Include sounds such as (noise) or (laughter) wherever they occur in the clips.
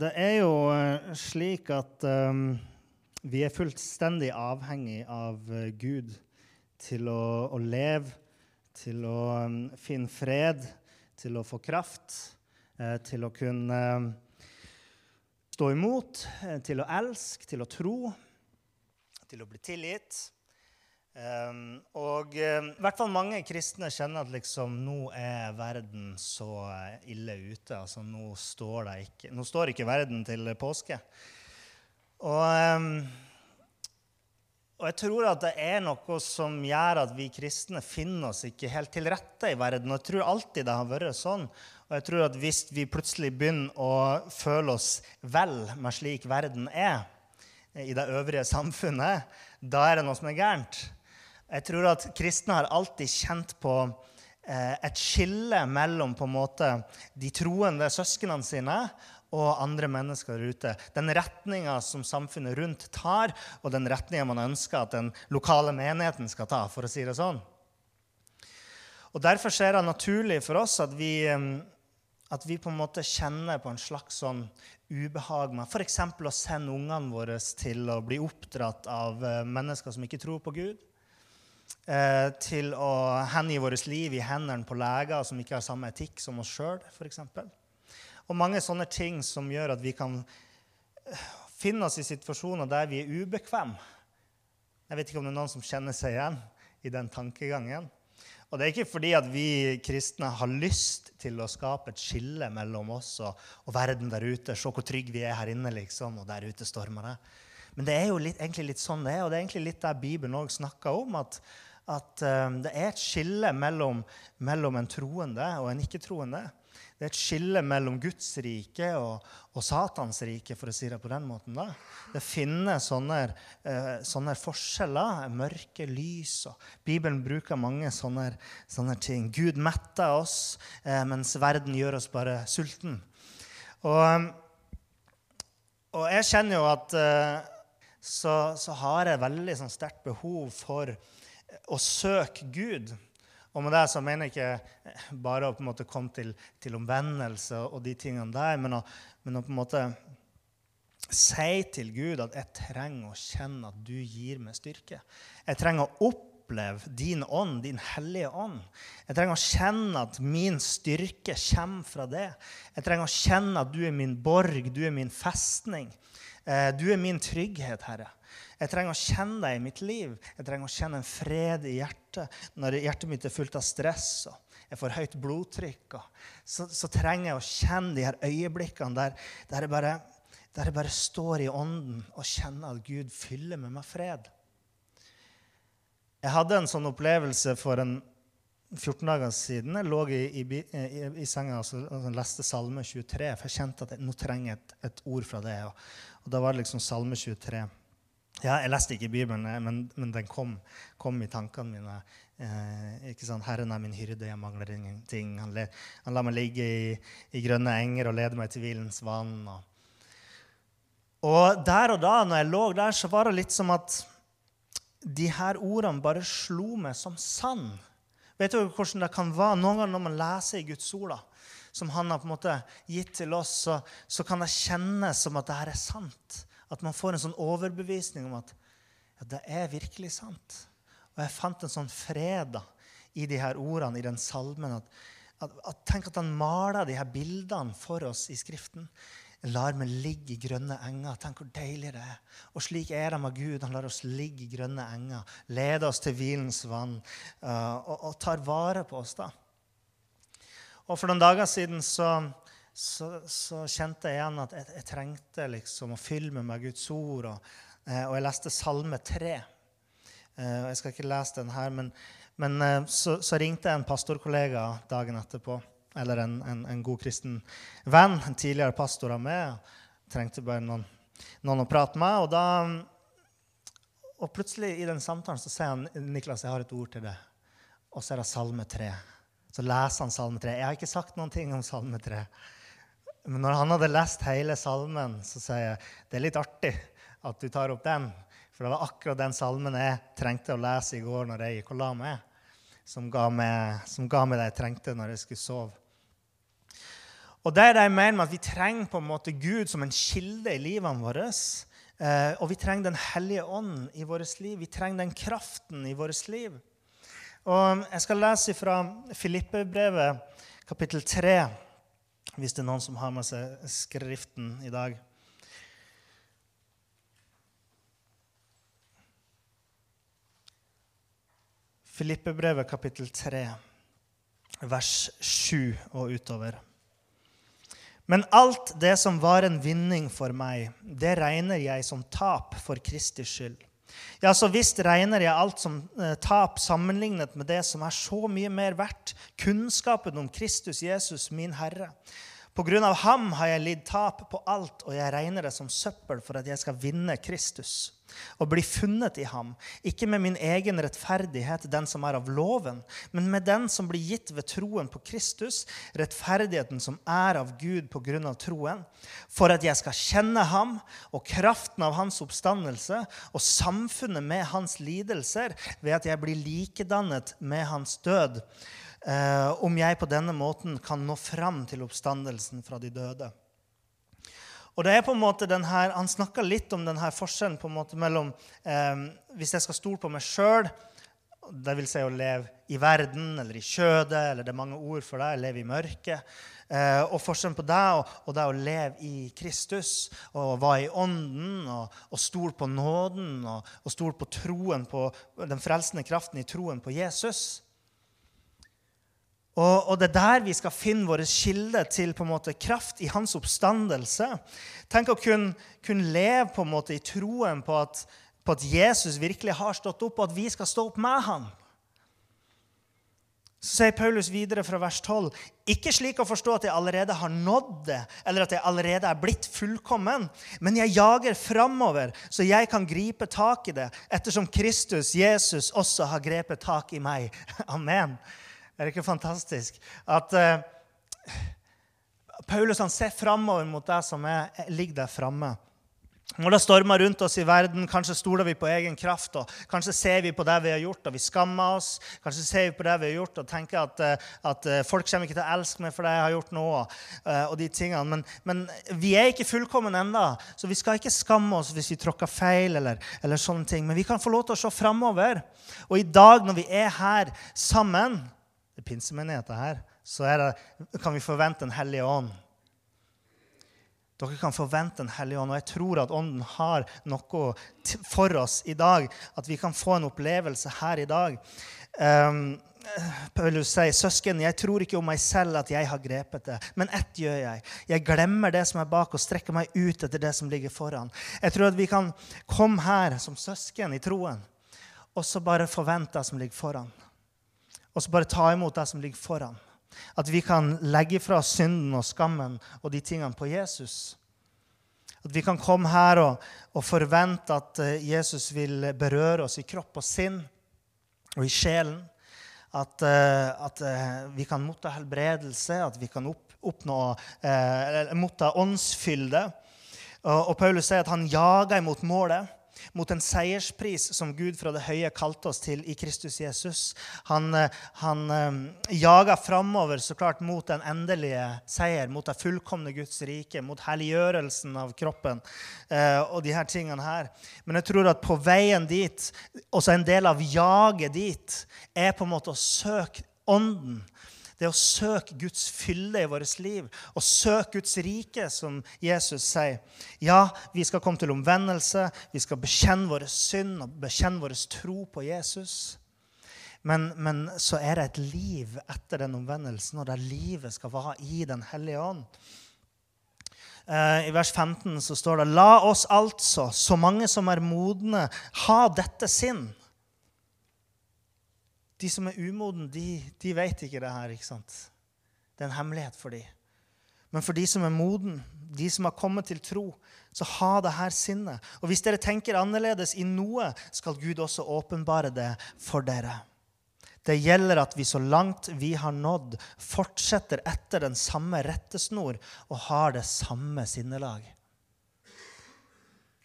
Det er jo eh, slik at um, vi er fullstendig avhengig av uh, Gud til å, å, leve, til å um, finne fred, til å få kraft, eh, til å kunne uh, stå imot, til å elske, til å tro, til å bli tilgitt. Um, og um, i hvert fall mange kristne kjenner at liksom, nå er verden så ille ute. altså Nå står, ikke, nå står ikke verden til påske. Og, um, og, jeg tror at det er noe som gjør at vi kristne finner oss ikke helt til rette i verden. Og jeg tror alltid det har vært sånn. Og jeg tror at hvis vi plutselig begynner å føle oss vel med slik verden er i det øvrige samfunnet, da er det noe som er gærent. Jeg tror at kristne har alltid kjent på eh, et skille mellom på en måte de troende søsknene sine og andre mennesker der ute. Den retninga som samfunnet rundt tar, og den retninga man ønsker at den lokale menigheten skal ta. for å si det sånn. Og Derfor er det naturlig for oss at vi, eh, at vi på en måte kjenner på en slags sånn ubehag med f.eks. å sende ungene våre til å bli oppdratt av eh, mennesker som ikke tror på Gud. Eh, til å hengi vårt liv i hendene på leger som ikke har samme etikk som oss sjøl, f.eks. Og mange sånne ting som gjør at vi kan eh, finne oss i situasjoner der vi er ubekvemme. Jeg vet ikke om det er noen som kjenner seg igjen i den tankegangen. Og det er ikke fordi at vi kristne har lyst til å skape et skille mellom oss og, og verden der ute. Se hvor trygge vi er her inne, liksom, og der ute stormer det. Men det er jo litt, egentlig litt sånn det er, og det er egentlig litt der Bibelen òg snakker om. at, at um, det er et skille mellom, mellom en troende og en ikke-troende. Det er et skille mellom Guds rike og, og, Satans rike, for å si det på den måten. da. Det finnes sånne, uh, sånne forskjeller. Mørke, lys. og Bibelen bruker mange sånne, sånne ting. Gud metter oss, uh, mens verden gjør oss bare sulten. Og, og jeg kjenner jo at eh, så, så har jeg veldig sånn, sterkt behov for å søke Gud. Og med det så mener jeg ikke bare å på en måte komme til, til omvendelse og de tingene der, men å, men å, på en måte si til Gud at jeg trenger å kjenne at du gir meg styrke. Jeg trenger å oppleve din ånd, din hellige ånd. Jeg trenger å kjenne at min styrke kommer fra det. Jeg trenger å kjenne at du er min borg, du er min festning. Eh, du er min trygghet, Herre. Jeg trenger å kjenne deg i mitt liv. Jeg trenger å kjenne en fred i hjertet når hjertet mitt er fullt av stress og jeg får høyt blodtrykk. Så, så, trenger jeg å kjenne de her øyeblikkene der, der, jeg bare, der, jeg bare, står i ånden og kjenner at Gud fyller med meg fred. Jeg hadde en sånn opplevelse for en 14 dager siden. Jeg lå i, i, i, i senga og altså, leste Salme 23, for jeg kjente at jeg nå trenger et, et ord fra det. Og, og da var det liksom Salme 23. Ja, jeg leste ikke Bibelen, eh, men, men den kom, kom, i tankene mine. Eh, ikke sant? 'Herren er min hyrde, jeg mangler ingenting.' Han, le, han lar meg ligge i, i, grønne enger og leder meg til hvilens vann. Og, og der og da, når jeg lå der, så var det litt som at de her ordene bare slo meg som sann. Vet du hvordan det kan være noen ganger når man leser i Guds ord? da, som han har på en måte gitt til oss, så, så kan det kjennes som at dette er sant. At man får en sånn overbevisning om at ja, det er virkelig sant. Og jeg fant en sånn fred da, i de her ordene i den salmen. At, at, at, tenk at han maler de her bildene for oss i Skriften. Lar meg ligge i grønne enger. Tenk hvor deilig det er. Og slik er det med Gud. Han lar oss ligge i grønne enger, leder oss til hvilens vann uh, og, og, tar vare på oss. da. Og for noen dager siden så, så, så kjente jeg igjen at jeg, jeg, trengte liksom å fylle med Guds ord. Og, eh, og jeg leste Salme 3. Eh, jeg skal ikke lese den her, men, men eh, så, så, ringte jeg en pastorkollega dagen etterpå. Eller en, en, en, god kristen venn, en tidligere pastor av meg. trengte bare noen, noen å prate med. Og, da, og plutselig i den samtalen så sier han Niklas, jeg har et ord til deg. Og så er det Salme 3. Så leser han Salme 3. Jeg har ikke sagt noen ting om Salme 3. Men når han hadde lest hele salmen, så sier jeg det er litt artig at du tar opp den. For det var akkurat den salmen jeg trengte å lese i går når jeg gikk og la meg. Som ga meg, som ga meg det jeg trengte når jeg skulle sove. Og det er det jeg mener med at Vi trenger på en måte Gud som en kilde i livene våre. Eh, og vi trenger Den hellige ånd i vårt liv. Vi trenger den kraften i vårt liv. Og Jeg skal lese fra Filippebrevet kapittel 3 hvis det er noen som har med seg Skriften i dag. Filippebrevet kapittel 3, vers 7 og utover. Men alt det som var en vinning for meg, det regner jeg som tap for Kristi skyld. Ja, så visst regner jeg alt som eh, tap sammenlignet med det som er så mye mer verdt, kunnskapen om Kristus Jesus, min Herre. På grunn av ham har jeg lidd tap på alt, og jeg regner det som søppel for at jeg skal vinne Kristus og bli funnet i ham, ikke med min egen rettferdighet, den som er av loven, men med den som blir gitt ved troen på Kristus, rettferdigheten som er av Gud på grunn av troen, for at jeg skal kjenne ham og kraften av hans oppstandelse og samfunnet med hans lidelser, ved at jeg blir likedannet med hans død eh, om jeg på denne måten kan nå fram til oppstandelsen fra de døde. Og det er på en måte den her, Han snakka litt om denne forskjellen på en måte mellom eh, Hvis jeg skal stole på meg sjøl, vil si å leve i verden eller i kjødet, eller det er mange ord for det, leve i mørket. Eh, og forskjellen på deg og, og det å leve i Kristus og være i ånden og, og stole på nåden og, og stole på troen på den frelsende kraften i troen på Jesus. Og, og, det er der vi skal finne våre kilde til på en måte kraft i hans oppstandelse. Tenk å kunne, kunne leve på en måte i troen på at, på at, Jesus virkelig har stått opp, og at vi skal stå opp med ham. Så sier Paulus videre fra vers 12.: Ikke slik å forstå at jeg allerede har nådd det, eller at jeg allerede er blitt fullkommen, men jeg jager framover, så jeg kan gripe tak i det, ettersom Kristus, Jesus, også har grepet tak i meg. (laughs) Amen. Er det ikke fantastisk? At uh, Paulus han ser framover mot det som er, ligger der framme. Når det stormer rundt oss i verden, kanskje stoler vi på egen kraft. og Kanskje ser vi på det vi har gjort, og vi skammer oss. Kanskje ser vi på det vi har gjort, og tenker at, eh, at eh, folk kommer ikke til å elske meg for det jeg har gjort nå. og de tingene. Men, men vi er ikke fullkomne ennå, så vi skal ikke skamme oss hvis vi tråkker feil. Eller, eller sånne ting. Men vi kan få lov til å se framover. Og i dag, når vi er her sammen det pinsemenigheten her, så det, kan vi forvente en hellig ånd. Dere kan forvente en hellig ånd, og jeg tror at Ånden har noe for oss i dag. At vi kan få en opplevelse her i dag. Um, Paulus sier, 'Søsken, jeg tror ikke om meg selv at jeg har grepet det.' Men ett gjør jeg. Jeg glemmer det som er bak, og strekker meg ut etter det som ligger foran. Jeg tror at vi kan komme her som søsken i troen, og så bare forvente det som ligger foran og så bare ta imot det som ligger foran. At vi kan legge fra synden og skammen og de tingene på Jesus. At vi kan komme her og, og forvente at eh, Jesus vil berøre oss i kropp og sinn og i sjelen. At, eh, at eh, vi kan motta helbredelse, at vi kan opp, oppnå eh, motta åndsfylde. Og, og Paulus sier at han jager imot målet mot en seierspris som Gud fra det høye kalte oss til i Kristus Jesus. Han, eh, han um, jaga framover så klart mot den endelige seier, mot det fullkomne Guds rike, mot helliggjørelsen av kroppen uh, og de her tingene her. Men jeg tror at på veien dit, også en del av jaget dit, er på en måte å søke Ånden det er å søke Guds fylle i vårt liv og søke Guds rike, som Jesus sier. Ja, vi skal komme til omvendelse, vi skal bekjenne vår synd og bekjenne vår tro på Jesus. Men, men, så er det et liv etter den omvendelsen, og det livet skal være i Den hellige ånd. Eh, I vers 15 så står det La oss altså, så mange som er modne, ha dette sinn de som er umodne, de, de vet ikke det her. ikke sant? Det er en hemmelighet for dem. Men for de som er moden, de som har kommet til tro, så ha det her sinnet. Og hvis dere tenker annerledes i noe, skal Gud også åpenbare det for dere. Det gjelder at vi så langt vi har nådd, fortsetter etter den samme rettesnor og har det samme sinnelag.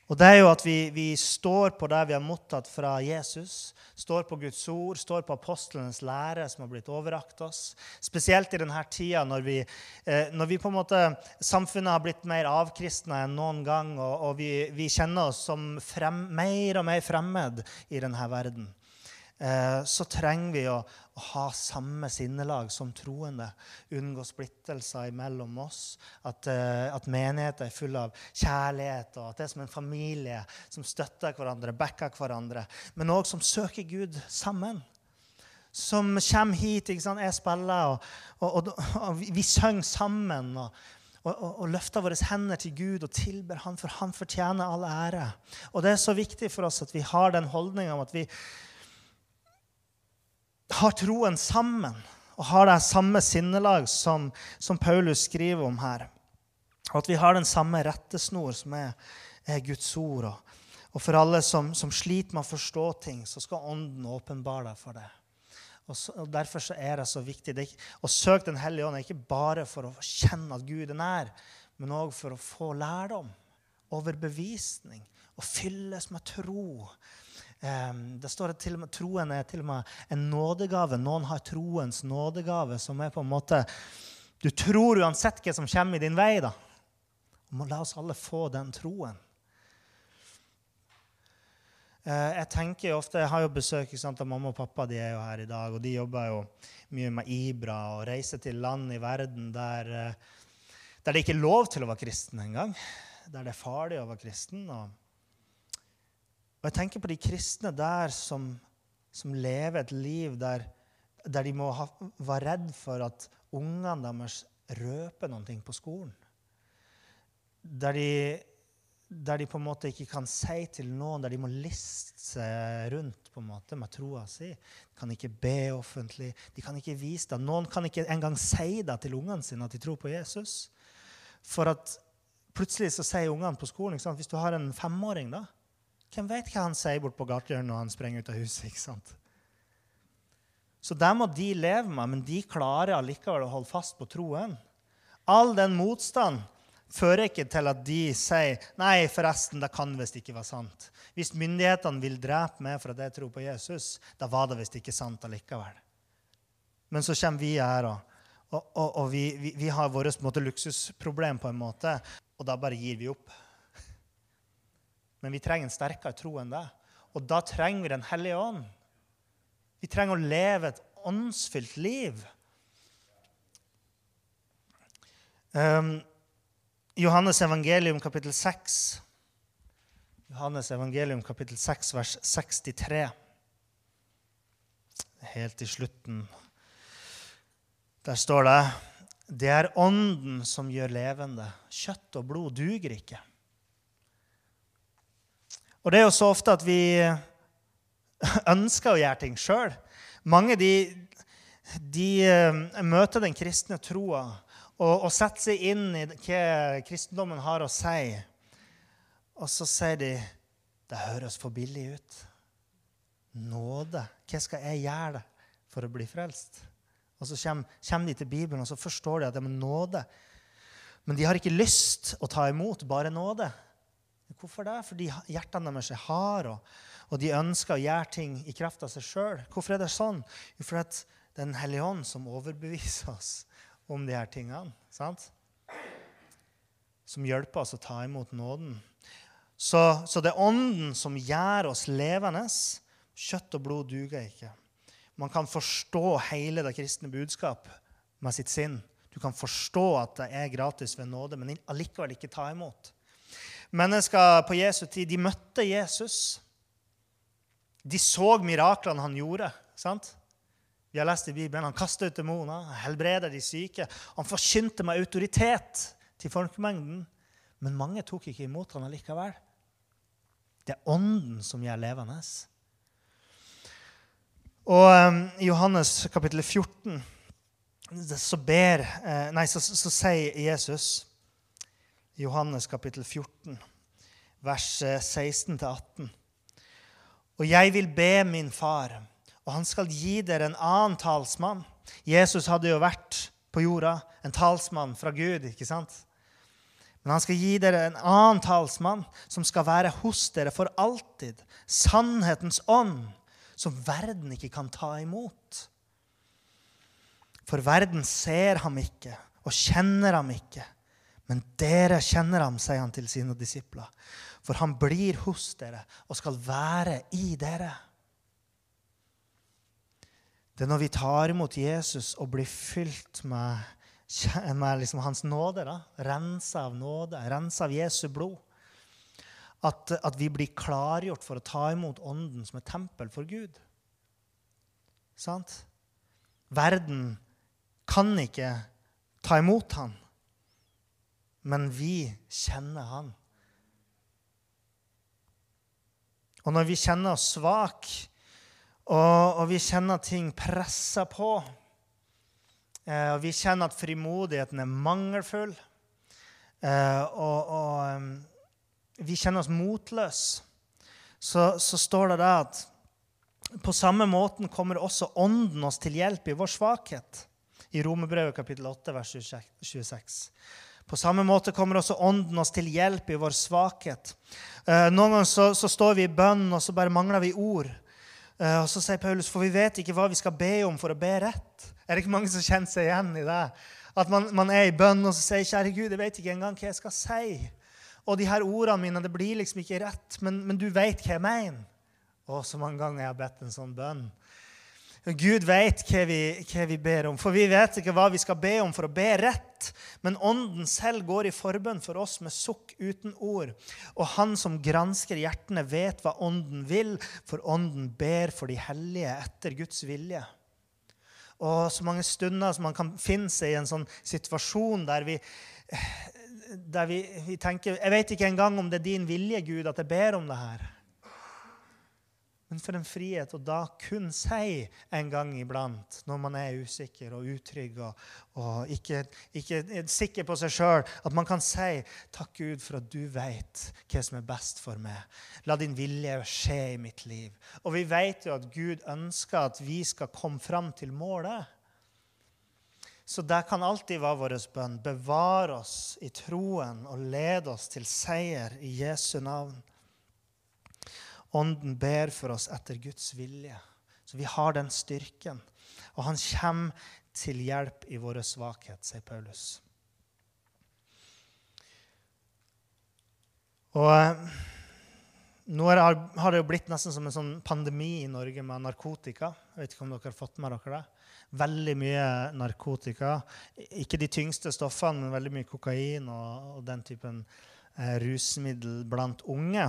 Og det er jo at vi, vi, står på det vi har mottatt fra Jesus, står på Guds ord, står på apostlenes lære som har blitt overrakt oss. Spesielt i denne tida når vi, eh, når vi på en måte, samfunnet har blitt mer avkristna enn noen gang, og, og vi, vi, kjenner oss som frem, mer og mer fremmed i denne verden. Eh, så trenger vi å, å, ha samme sinnelag som troende. Unngå splittelser mellom oss. At, eh, at menigheten er full av kjærlighet, og at det er som en familie som støtter hverandre, backer hverandre. Men òg som søker Gud sammen. Som kommer hit. Jeg spiller, og, og, og vi, vi synger sammen. og og, og, og, løfter våre hender til Gud og tilber Han, for Han fortjener all ære. Og Det er så viktig for oss at vi har den holdninga om at vi, har troen sammen og har det samme sinnelag som, som, Paulus skriver om her. Og at vi har den samme rettesnor som er, er Guds ord. Og, og for alle som, som, sliter med å forstå ting, så skal Ånden åpenbare deg for det. Og, så, og Derfor så er det så viktig. Det er, å søke Den hellige ånd er ikke bare for å kjenne at Gud er nær, men òg for å få lærdom, overbevisning, og fylles med tro det står at til og med, Troen er til og med en nådegave. Noen har troens nådegave, som er på en måte Du tror uansett hva som kommer i din vei. da. Og la oss alle få den troen. Eh, jeg tenker jo ofte, jeg har jo besøk sant, av mamma og pappa. De er jo her i dag. Og de jobber jo mye med Ibra og reiser til land i verden der, eh, der det ikke er lov til å være kristen engang. Der det er farlig å være kristen. og og jeg tenker på de kristne der som, som lever et liv der, der de må ha, være redd for at ungene deres røper noe på skolen. Der de, der de, på en måte ikke kan si til noen, der de må liste seg rundt på en måte med troa si. De kan ikke be offentlig. de kan ikke vise det. Noen kan ikke engang si det til ungene sine at de tror på Jesus. For at plutselig så sier ungene på skolen Hvis du har en femåring, da, hvem vet hva han sier bort på gatehjørnet når han sprenger ut av huset? ikke sant? Så det må de leve med, men de klarer allikevel å holde fast på troen. All den motstand fører ikke til at de sier nei, forresten, det kan visst ikke være sant. Hvis myndighetene vil drepe meg for at jeg tror på Jesus, da var det visst ikke sant allikevel. Men så kommer vi her, og, og, og, og vi, vi, vi, har vårt luksusproblem, på en måte, og da bare gir vi opp. Men vi trenger en sterkere tro enn det. Og da trenger vi Den hellige ånd. Vi trenger å leve et åndsfylt liv. Um, Johannes evangelium kapittel 6. Johannes evangelium kapittel 6, vers 63. Helt i slutten. Der står det Det er Ånden som gjør levende. Kjøtt og blod duger ikke. Og det er jo så ofte at vi (laughs) ønsker å gjøre ting sjøl. Mange de, de, eh, møter den kristne troa og, og, setter seg inn i hva kristendommen har å si. Og så sier de det høres for billig ut. Nåde. Hva skal jeg gjøre for å bli frelst? Og så kommer, kommer de til Bibelen og så forstår de at det er nåde. Men de har ikke lyst å ta imot bare nåde. Hvorfor det? Fordi hjertene deres er harde, og, og, de ønsker å gjøre ting i kraft av seg sjøl. Hvorfor er det sånn? Jo, fordi det er Den hellige ånd som overbeviser oss om de her tingene. sant? Som hjelper oss å ta imot nåden. Så, så det er Ånden som gjør oss levende. Kjøtt og blod duger ikke. Man kan forstå hele det kristne budskap med sitt sinn. Du kan forstå at det er gratis ved nåde, men allikevel ikke ta imot. Mennesker på Jesu tid de møtte Jesus. De så miraklene han gjorde. sant? Vi har lest i Bibelen. Han kasta ut demoner, helbreda de syke. Han forkynte med autoritet til folkemengden. Men mange tok ikke imot han allikevel. Det er Ånden som gjør levende. Og um, I Johannes kapittel 14 så, ber, eh, nei, så, så, så sier Jesus Johannes kapittel 14, vers 16-18 Og jeg vil be min far, og han skal gi dere en annen talsmann. Jesus hadde jo vært på jorda, en talsmann fra Gud. ikke sant? Men han skal gi dere en annen talsmann som skal være hos dere for alltid. Sannhetens ånd, som verden ikke kan ta imot. For verden ser ham ikke og kjenner ham ikke. Men dere kjenner ham, sier han til sine disipler. For han blir hos dere og skal være i dere. Det er når vi tar imot Jesus og blir fylt med med liksom hans nåde, da, rensa av nåde, rensa av Jesu blod. At, at, vi blir klargjort for å ta imot Ånden som et tempel for Gud. Sant? Verden kan ikke ta imot han, men vi kjenner han. Og når vi kjenner oss svake, og, og vi kjenner ting pressa på Eh, og vi kjenner at frimodigheten er mangelfull. Eh, og, og vi kjenner oss motløse. Så, så, står det der at på samme måten kommer også Ånden oss til hjelp i vår svakhet. I Romerbrevet kapittel 8, vers 26. På samme måte kommer også Ånden oss til hjelp i vår svakhet. Eh, noen ganger så, så, står vi i bønn, og så bare mangler vi ord. og så sier Paulus, for vi vet ikke hva vi skal be om for å be rett. Er det ikke mange som kjenner seg igjen i det? At man, man er i bønn og så sier 'Kjære Gud, jeg vet ikke engang hva jeg skal si'. Og de her ordene mine det blir liksom ikke rett, men, men du vet hva jeg mener. Å, så mange ganger jeg har bedt en sånn bønn. Gud vet hva vi, hva vi, ber om, for vi vet ikke hva vi skal be om for å be rett. Men Ånden selv går i forbønn for oss med sukk uten ord. Og Han som gransker hjertene, vet hva Ånden vil, for Ånden ber for de hellige etter Guds vilje. Og så mange stunder som man kan finne seg i en sånn situasjon der vi, der vi, vi tenker Jeg vet ikke engang om det er din vilje, Gud, at jeg ber om det her. Men for en frihet å da kun si en gang iblant, når man er usikker og utrygg og, og ikke, ikke, er sikker på seg sjøl, at man kan si 'Takk, Gud, for at du vet hva som er best for meg'. La din vilje skje i mitt liv. Og vi vet jo at Gud ønsker at vi skal komme fram til målet. Så det kan alltid være vår bønn. Bevare oss i troen og lede oss til seier i Jesu navn. Ånden ber for oss etter Guds vilje. Så vi har den styrken. Og han kommer til hjelp i våre svakhet, sier Paulus. Og eh, nå har det jo blitt nesten som en sånn pandemi i Norge med narkotika. Jeg vet ikke om dere har fått med dere det? Veldig mye narkotika. Ikke de tyngste stoffene, men veldig mye kokain og, og den typen eh, rusmiddel blant unge.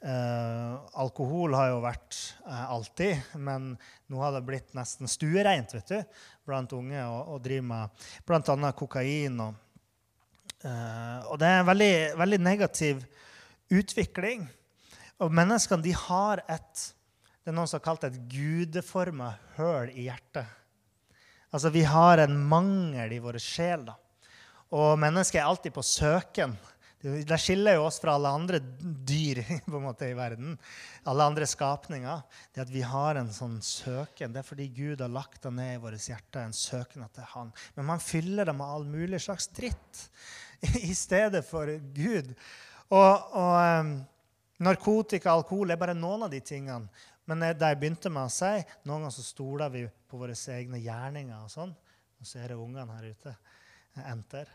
Eh, alkohol har jo vært eh, alltid, men nå har det blitt nesten stuereint vet du, blant unge å drive med bl.a. kokain. Og, eh, og, det er en veldig, veldig negativ utvikling. Og menneskene de har et det er noen som har kalt det et gudeforma høl i hjertet. Altså, Vi har en mangel i vår sjel. da. Og mennesket er alltid på søken det skiller jo oss fra alle andre dyr (laughs) på en måte i verden. Alle andre skapninger. Det at vi har en sånn søken, det er fordi Gud har lagt det ned i vårt hjerte, en søken etter Han. Men man fyller det med all mulig slags dritt (laughs) i stedet for Gud. Og, og um, narkotika og alkohol er bare noen av de tingene. Men det jeg begynte med å si, noen ganger så stoler vi på våre egne gjerninger. og sånn. Nå ser jeg ungene her ute. Enter.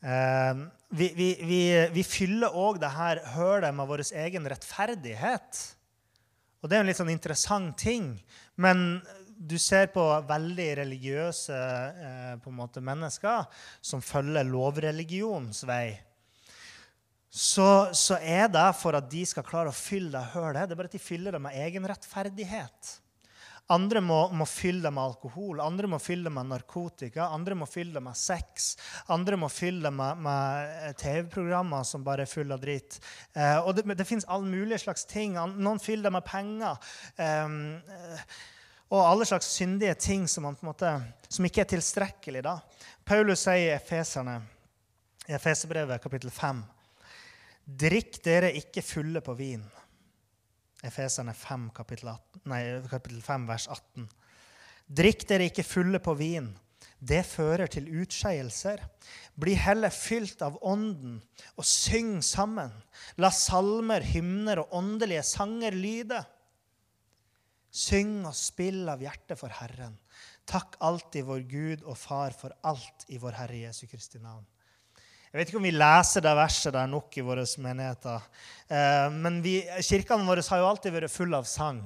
Uh, vi, vi, vi, vi, fyller òg dette hølet med vår egen rettferdighet. Og det er en litt sånn interessant ting. Men du ser på veldig religiøse eh, på måte, mennesker som følger lovreligionens vei. Så, så, er det for at de skal klare å fylle det hølet. Det er bare at de fyller det med egen rettferdighet. Andre må, må, fylle det med alkohol, andre må fylle det med narkotika, andre må fylle det med sex. Andre må fylle det med, med TV-programmer som bare er fulle av dritt. Eh, og det, det fins alle mulige slags ting. Noen fyller det med penger. Eh, og alle slags syndige ting som, måte, som ikke er tilstrekkelig. da. Paulus sier i Efeserne, i Efeserbrevet kapittel 5.: Drikk dere ikke fulle på vin. Efeserne 5, kapittel, 18, nei, kapittel 5, vers 18. Drikk dere ikke fulle på vin. Det fører til utskeielser. Bli heller fylt av Ånden og syng sammen. La salmer, hymner og åndelige sanger lyde. Syng og spill av hjertet for Herren. Takk alltid vår Gud og Far for alt i vår Herre Jesu Kristi navn. Jeg vet ikke om vi leser det verset der nok i våre menigheter. Eh, men vi, kirkene våre har jo alltid vært fulle av sang.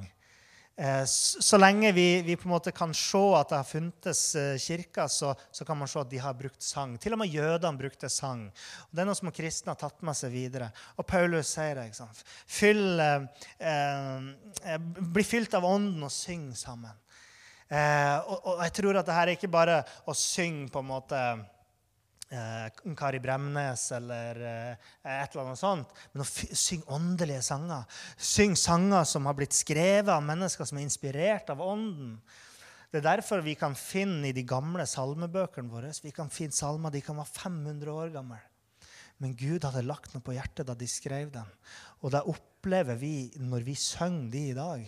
Eh, så lenge vi, vi, på en måte kan se at det har funtes eh, kirker, så, så, kan man se at de har brukt sang. Til og med jødene brukte sang. Og det er noe som kristne har tatt med seg videre. Og Paulus sier det. Fyll, eh, bli fylt av Ånden og syng sammen. Eh, og, og, jeg tror at det her er ikke bare å synge på en måte Kari Bremnes eller eh, et eller annet sånt, men å synge åndelige sanger. Syng sanger som har blitt skrevet av mennesker som er inspirert av Ånden. Det er derfor vi kan finne i de gamle salmebøkene våre vi kan finne salmer de kan være 500 år gamle. Men Gud hadde lagt noe på hjertet da de skrev dem. Og det opplever vi når vi synger de i dag.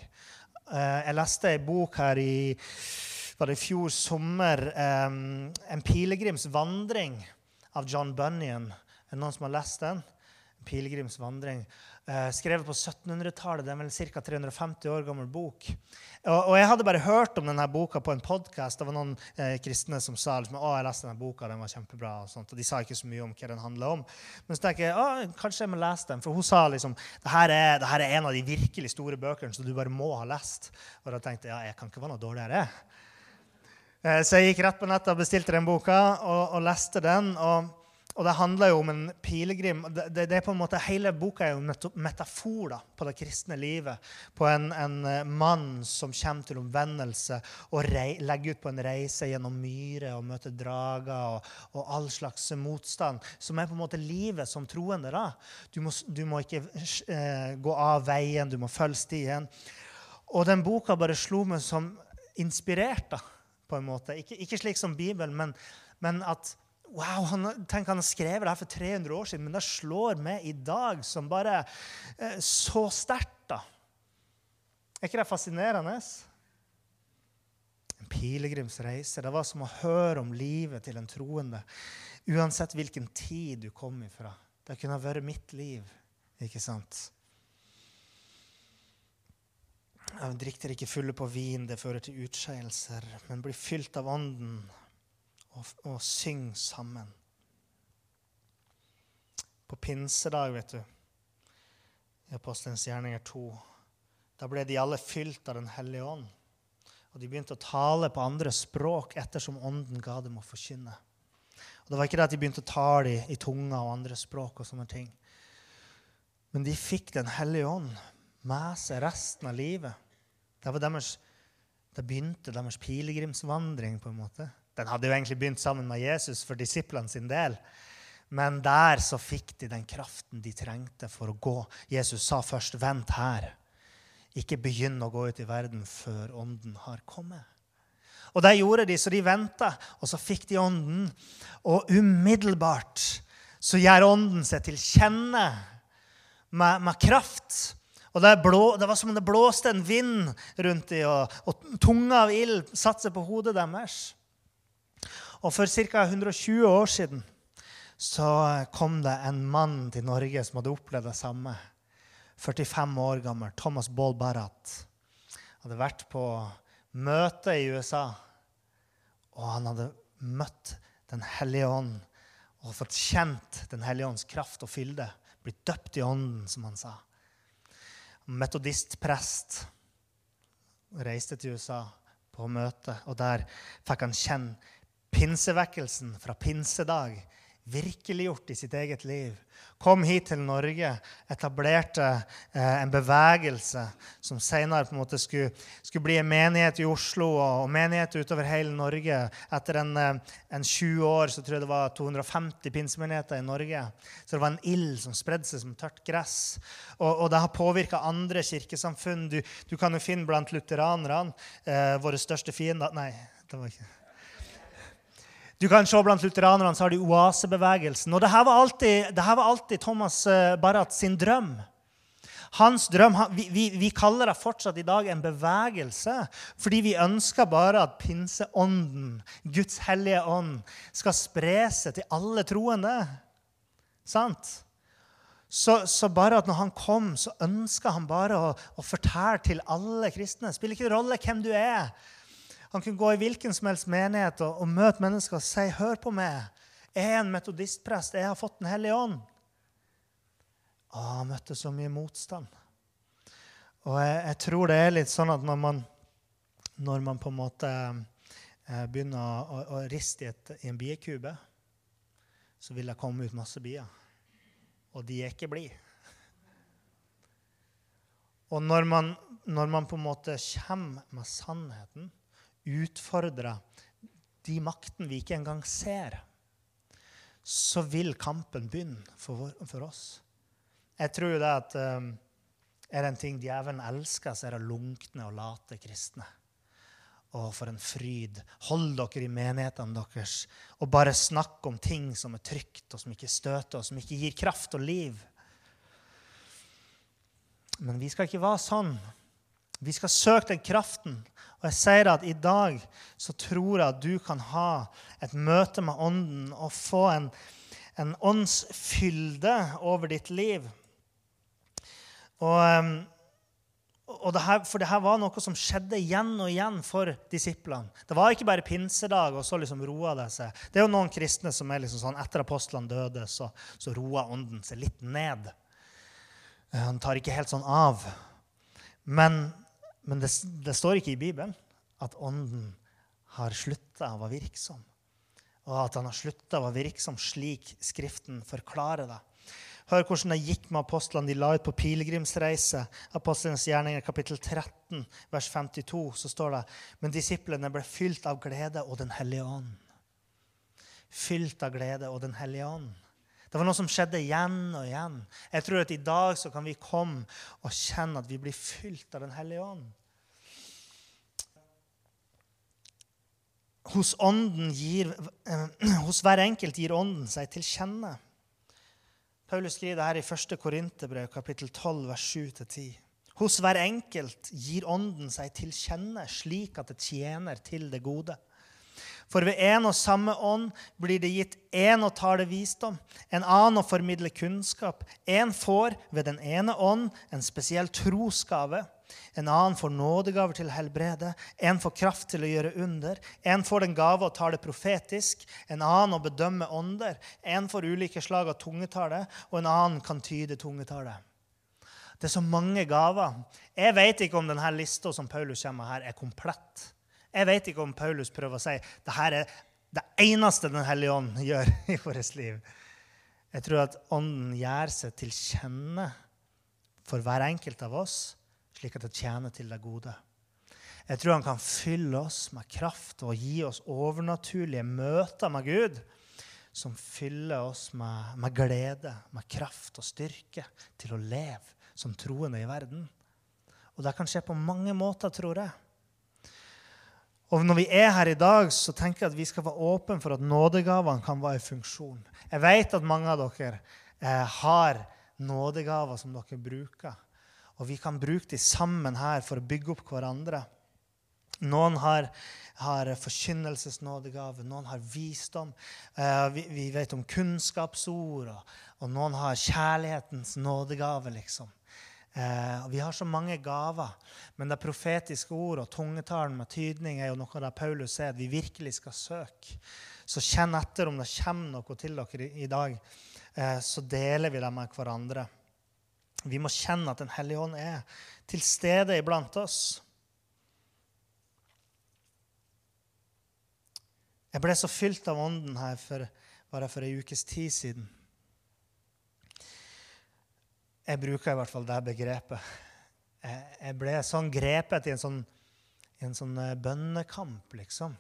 Eh, jeg leste ei bok her i var det i fjor sommer. Um, 'En pilegrimsvandring av John Bunyan. Er det noen som har lest den? En pilegrimsvandring. Uh, skrevet på 1700-tallet. Det er vel ca. 350 år gammel bok. Og, og, Jeg hadde bare hørt om denne boka på en podkast. Det var noen uh, kristne som sa liksom, å, jeg leste denne boka, den var kjempebra. Og, sånt, og De sa ikke så mye om hva den handla om. Men så tenker jeg å, kanskje jeg må lese den. For hun sa liksom det her, er, det her er en av de virkelig store bøkene som du bare må ha lest. Og da tenkte jeg ja, jeg kan ikke være noe dårligere. Eh, så jeg gikk rett på nettet og bestilte den boka og, og leste den. Og, og, det handler jo om en pilegrim. Det, det, det, er på en måte, Hele boka er jo metafor da, på det kristne livet. På en, en eh, mann som kommer til omvendelse og rei, legger ut på en reise gjennom myrer og møter drager og, og, all slags motstand. Som er på en måte livet som troende. da. Du må, du må ikke eh, gå av veien, du må følge stien. Og den boka bare slo meg som inspirert. da på en måte. Ikke, ikke slik som Bibelen, men, men at Wow, han, tenk, han har skrevet det her for 300 år siden, men det slår meg i dag som bare eh, så sterkt. da. Er ikke det fascinerende? En pilegrimsreise. Det var som å høre om livet til en troende. Uansett hvilken tid du kom ifra. Det kunne vært mitt liv. ikke sant? Drikk dere ikke fulle på vin, det fører til utskeielser, men bli fylt av Ånden og, og syng sammen. På pinsedag, vet du, i Apostelens gjerninger 2, da ble de alle fylt av Den hellige ånd. Og de begynte å tale på andre språk ettersom Ånden ga dem å forkynne. Og Det var ikke det at de begynte å tale i, i tunga og andre språk, og sånne ting. Men de fikk Den hellige ånd med seg resten av livet. Det var deres, det begynte deres pilegrimsvandring. på en måte. Den hadde jo egentlig begynt sammen med Jesus for disiplene sin del. Men der så fikk de den kraften de trengte for å gå. Jesus sa først, 'Vent her. Ikke begynn å gå ut i verden før Ånden har kommet.' Og det gjorde de, så de venta, og så fikk de Ånden. Og umiddelbart så gjør Ånden seg til kjenne med, med kraft. Og det, blå, det, var som om det blåste en vind rundt dem, og, og tunga av ild satte seg på hodet deres. Og for ca. 120 år siden så kom det en mann til Norge som hadde opplevd det samme. 45 år gammel. Thomas Baal Barrat. Hadde vært på møte i USA, og han hadde møtt Den hellige ånd og fått kjent Den hellige ånds kraft og fylde. Blitt døpt i ånden, som han sa metodistprest. Reiste til USA på møte, og der fikk han kjenne pinsevekkelsen fra pinsedag virkeliggjort i sitt eget liv. Kom hit til Norge, etablerte eh, en bevegelse som senere på en måte skulle, skulle, bli en menighet i Oslo og, menighet utover hele Norge. Etter en, eh, en 20 år så tror jeg det var 250 pinsemenigheter i Norge. Så det var en ild som spredde seg som tørt gress. Og, og det har påvirka andre kirkesamfunn. Du, du, kan jo finne blant lutheranerne eh, våre største fiender Nei, det var ikke du kan se Blant lutheranerne så har de oasebevegelsen. Og Dette var alltid, dette var alltid Thomas eh, Barrat sin drøm. Hans drøm, vi, vi, vi, kaller det fortsatt i dag en bevegelse, fordi vi ønsker bare at pinseånden, Guds hellige ånd, skal spre seg til alle troende. Sant? Så, så, bare at når han kom, så ønska han bare å, å fortelle til alle kristne. Spiller ikke rolle hvem du er. Han kunne gå i hvilken som helst menighet og, og møte mennesker og si, 'Hør på meg. Jeg er en metodistprest. Jeg har fått Den hellige ånd.' Å, han møtte så mye motstand. Og jeg, jeg, tror det er litt sånn at når man, når man på en måte eh, begynner å, å, å riste i, et, i, en biekube, så vil det komme ut masse bier. Og de er ikke blide. Og når man, når man på en måte kommer med sannheten, utfordrer de makten vi ikke engang ser, så vil kampen begynne for, oss. Jeg tror jo det at um, er det en ting djevelen elsker, så er det lunkne og late kristne. Og for en fryd. Hold dere i menighetene deres og bare snakk om ting som er trygt, og som ikke støter, og som ikke gir kraft og liv. Men vi skal ikke være sånn. Vi skal søke den kraften og jeg sier at i dag så tror jeg at du kan ha et møte med Ånden og få en, en åndsfylde over ditt liv. Og, ehm, og det her, for det her var noe som skjedde igjen og igjen for disiplene. Det var ikke bare pinsedag, og så liksom roa det seg. Det er jo noen kristne som er liksom sånn etter apostlene døde, så, så roa ånden seg litt ned. Eh, han tar ikke helt sånn av. Men men det, det, står ikke i Bibelen at Ånden har slutta å være virksom. Og at han har slutta å være virksom slik Skriften forklarer det. Hør hvordan det gikk med apostlene. De la ut på pilegrimsreise. Apostlenes gjerninger, kapittel 13, vers 52, så står det Men disiplene ble fylt av glede og Den hellige ånd. Fylt av glede og Den hellige ånd. Det var noe som skjedde igjen og igjen. Jeg tror at i dag så kan vi komme og kjenne at vi blir fylt av Den hellige ånd. Hos, gir, eh, (clears throat) hos hver enkelt gir Ånden seg til kjenne. Paulus skriver det her i 1. Korinterbrev, kapittel 12, vers 7-10. Hos hver enkelt gir Ånden seg til kjenne, slik at det tjener til det gode. For ved en og samme ånd blir det gitt én å tale visdom, en annen å formidle kunnskap. En får ved den ene ånd en spesiell trosgave. En annen får nådegaver til å helbrede, en får kraft til å gjøre under. En får den gave å tale profetisk, en annen å bedømme ånder. En får ulike slag av tungetale, og en annen kan tyde tungetale. Det er så mange gaver. Jeg vet ikke om denne lista som Paulus kommer med her, er komplett. Jeg vet ikke om Paulus prøver å si det her er det eneste Den hellige ånd (laughs) gjør i vårt liv. Jeg tror at Ånden gjør seg til kjenne for hver enkelt av oss, slik at det tjener til det gode. Jeg tror han kan fylle oss med kraft og gi oss overnaturlige møter med Gud som fyller oss med, med, glede, med kraft og styrke til å leve som troende i verden. Og det kan skje på mange måter, tror jeg. Og når vi er her i dag, så tenker jeg at vi skal være åpne for at nådegavene kan være i funksjon. Jeg vet at mange av dere eh, har nådegaver som dere bruker. Og vi kan bruke dem sammen her for å bygge opp hverandre. Noen har, har forkynnelsesnådegave, noen har visdom. Eh, vi, vi, vet om kunnskapsord, og, og noen har kjærlighetens nådegave. liksom. Eh, vi har så mange gaver, men det profetiske ord og tungetalen med tydning er jo noe der Paulus sier at vi virkelig skal søke. Så kjenn etter om det kommer noe til dere i, i dag. Eh, så deler vi det med hverandre. Vi må kjenne at Den hellige ånd er til stede iblant oss. Jeg ble så fylt av Ånden her for, bare for ei ukes tid siden. Jeg bruker i hvert fall det begrepet. Jeg ble sånn grepet i en sånn, i en sånn eh, bønnekamp, liksom.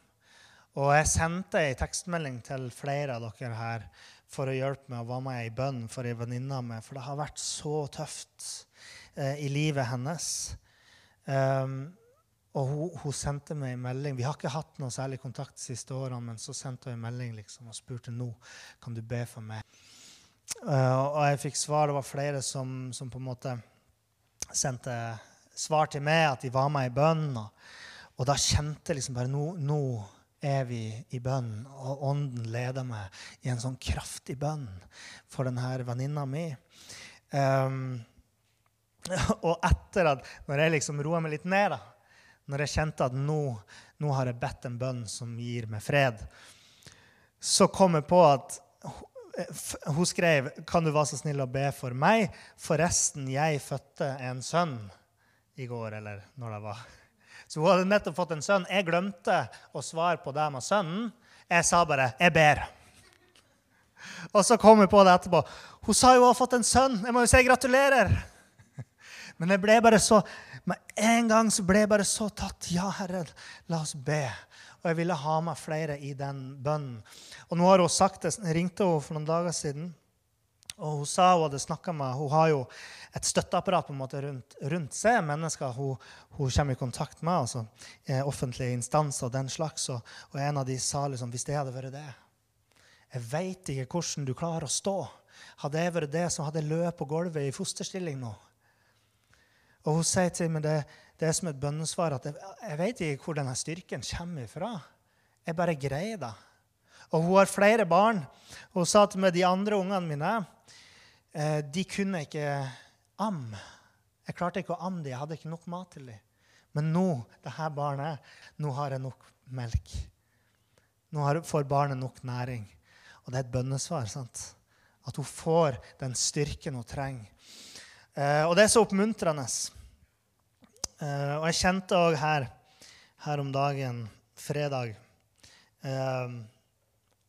Og jeg sendte ei tekstmelding til flere av dere her for å hjelpe meg å være med i bønn for ei venninne av meg, for det har vært så tøft eh, i livet hennes. Um, og hun, hun, sendte meg en melding. Vi har ikke hatt noe særlig kontakt de siste årene, men så sendte hun en melding liksom, og spurte nå kan du be for meg. Uh, og jeg fikk svar. Det var flere som, som, på en måte sendte svar til meg, at de var med i bønn. Og, og da kjente jeg liksom bare nå, nå er vi i bønn, og Ånden leder meg i en sånn kraftig bønn for denne venninna mi. Um, (laughs) og etter at, når jeg liksom roa meg litt ned, da, når jeg kjente at nå, nå, har jeg bedt en bønn som gir meg fred, så kom jeg på at hun skrev kan du være så snill å be for meg. Forresten, jeg fødte en sønn i går, eller når det var. Så hun hadde nettopp fått en sønn. Jeg glemte å svare på det med sønnen. Jeg sa bare 'jeg ber'. Og så kom hun på det etterpå. Hun sa jo hun har fått en sønn. Jeg må jo si gratulerer. Men jeg ble bare så med en gang så ble jeg bare så tatt. Ja, Herre, la oss be. Og jeg ville ha med flere i den bønnen. Og nå har hun sagt det. Ringte henne for noen dager siden. Og hun sa hun hadde snakka med Hun har jo et støtteapparat på en måte rundt, rundt seg. Mennesker hun, hun, kommer i kontakt med. altså eh, Offentlige instanser og den slags. Og, og, en av de sa liksom Hvis det hadde vært det Jeg veit ikke hvordan du klarer å stå. Hadde jeg vært det så hadde jeg løpt på gulvet i fosterstilling nå, og hun sier til meg det, det er som et bønnesvar at jeg, jeg vet ikke hvor denne styrken kommer ifra. Jeg bare greier det. Og hun har flere barn. Og hun sa til meg de andre ungene mine eh, de kunne ikke amme. Jeg klarte ikke å amme dem. Jeg hadde ikke nok mat til dem. Men nå, det her barnet, nå har jeg nok melk. Nå får barnet nok næring. Og det er et bønnesvar. sant? At hun får den styrken hun trenger. Eh, og det er så oppmuntrende. Uh, og jeg kjente òg her, her om dagen, fredag, uh,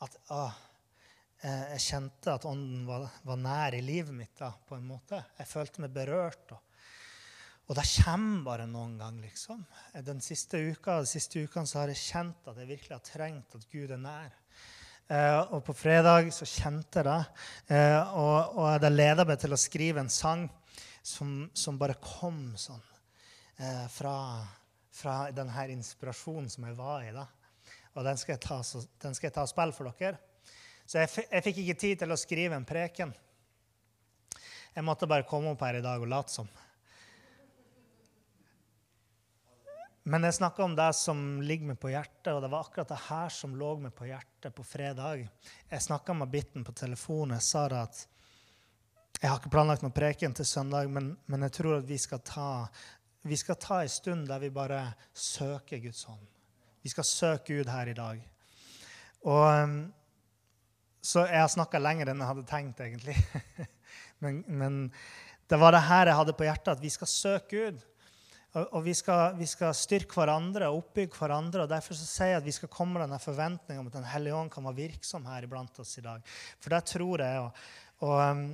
at uh, jeg kjente at ånden var, var, nær i livet mitt da, på en måte. Jeg følte meg berørt. Og, og det kommer bare noen gang, liksom. Den siste uka, de siste ukene har jeg kjent at jeg virkelig har trengt at Gud er nær. og på fredag så kjente jeg det. og, og det leda meg til å skrive en sang som, som bare kom sånn eh, fra, fra denne inspirasjonen som jeg var i. da. Og den skal jeg ta, så, skal jeg ta og spille for dere. Så jeg, jeg fikk ikke tid til å skrive en preken. Jeg måtte bare komme opp her i dag og late som. Men jeg snakka om det som ligger meg på hjertet, og det var akkurat det her som lå meg på hjertet på fredag. Jeg snakka med Bitten på telefonen. Jeg sa det at jeg har ikke planlagt noen preken til søndag, men, men, jeg tror at vi skal ta vi skal ta en stund der vi bare søker Guds hånd. Vi skal søke Gud her i dag. Og, um, så jeg har snakka lenger enn jeg hadde tenkt, egentlig. (laughs) men, men, det var det her jeg hadde på hjertet, at vi skal søke Gud. Og vi, skal, vi, skal, styrke hverandre og oppbygge hverandre. og Derfor så sier jeg at vi skal komme med denne forventninga om at Den hellige ånd kan være virksom her iblant oss i dag. For det tror jeg. Og, og, um,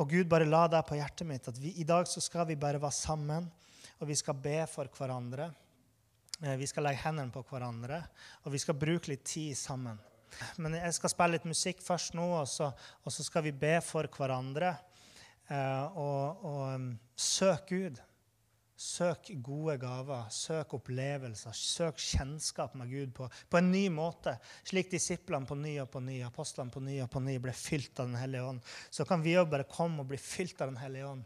og Gud bare la det på hjertet mitt at vi, i dag så skal vi bare være sammen og vi skal be for hverandre. Eh, vi skal legge hendene på hverandre, og vi skal bruke litt tid sammen. Men jeg skal spille litt musikk først nå, og så, og så skal vi be for hverandre. Eh, og, og um, søk Gud. Søk gode gaver, søk opplevelser, søk kjennskap med Gud på, på en ny måte. Slik disiplene på ny og på ny, apostlene på ny og på ny ble fylt av Den hellige ånd. Så kan vi òg bare komme og bli fylt av Den hellige ånd.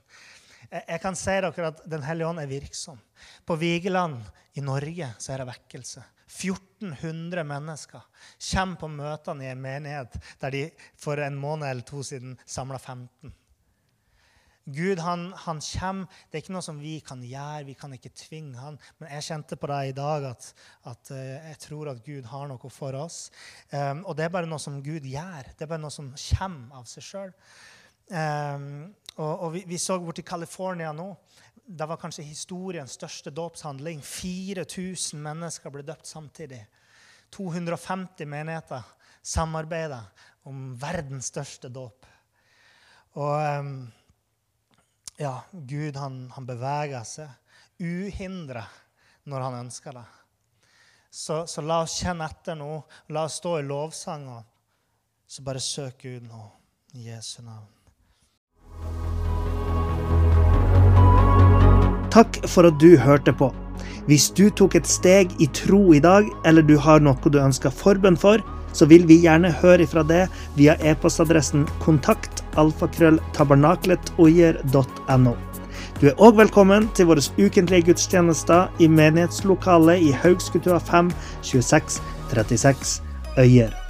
Jeg kan si dere at Den hellige ånd er virksom. På Vigeland i Norge så er det vekkelse. 1400 mennesker kommer på møtene i en menighet der de for en måned eller to siden samla 15. Gud han, han, kommer. Det er ikke noe som vi kan gjøre. Vi kan ikke tvinge han. Men jeg kjente på det i dag at, at uh, jeg tror at Gud har noe for oss. Um, og det er bare noe som Gud gjør. Det er bare noe som kommer av seg sjøl. Um, og, og vi, vi, så borti California nå. Det var kanskje historiens største dåpshandling. 4000 mennesker ble døpt samtidig. 250 menigheter samarbeida om verdens største dåp. Og um, ja, Gud han, han beveger seg uhindra når han ønsker det. Så, så, la oss kjenne etter nå. La oss stå i lovsang. Så bare søk Gud nå i Jesu navn. Takk for at du hørte på. Hvis du tok et steg i tro i dag, eller du har noe du ønsker forbønn for, så vil vi gjerne høre ifra det via e-postadressen kontakt alfakrølltabernakletogjer.no. Du er òg velkommen til våre ukentlige gudstjenester i menighetslokalet i Haugskutua 5 26 36 Øyer.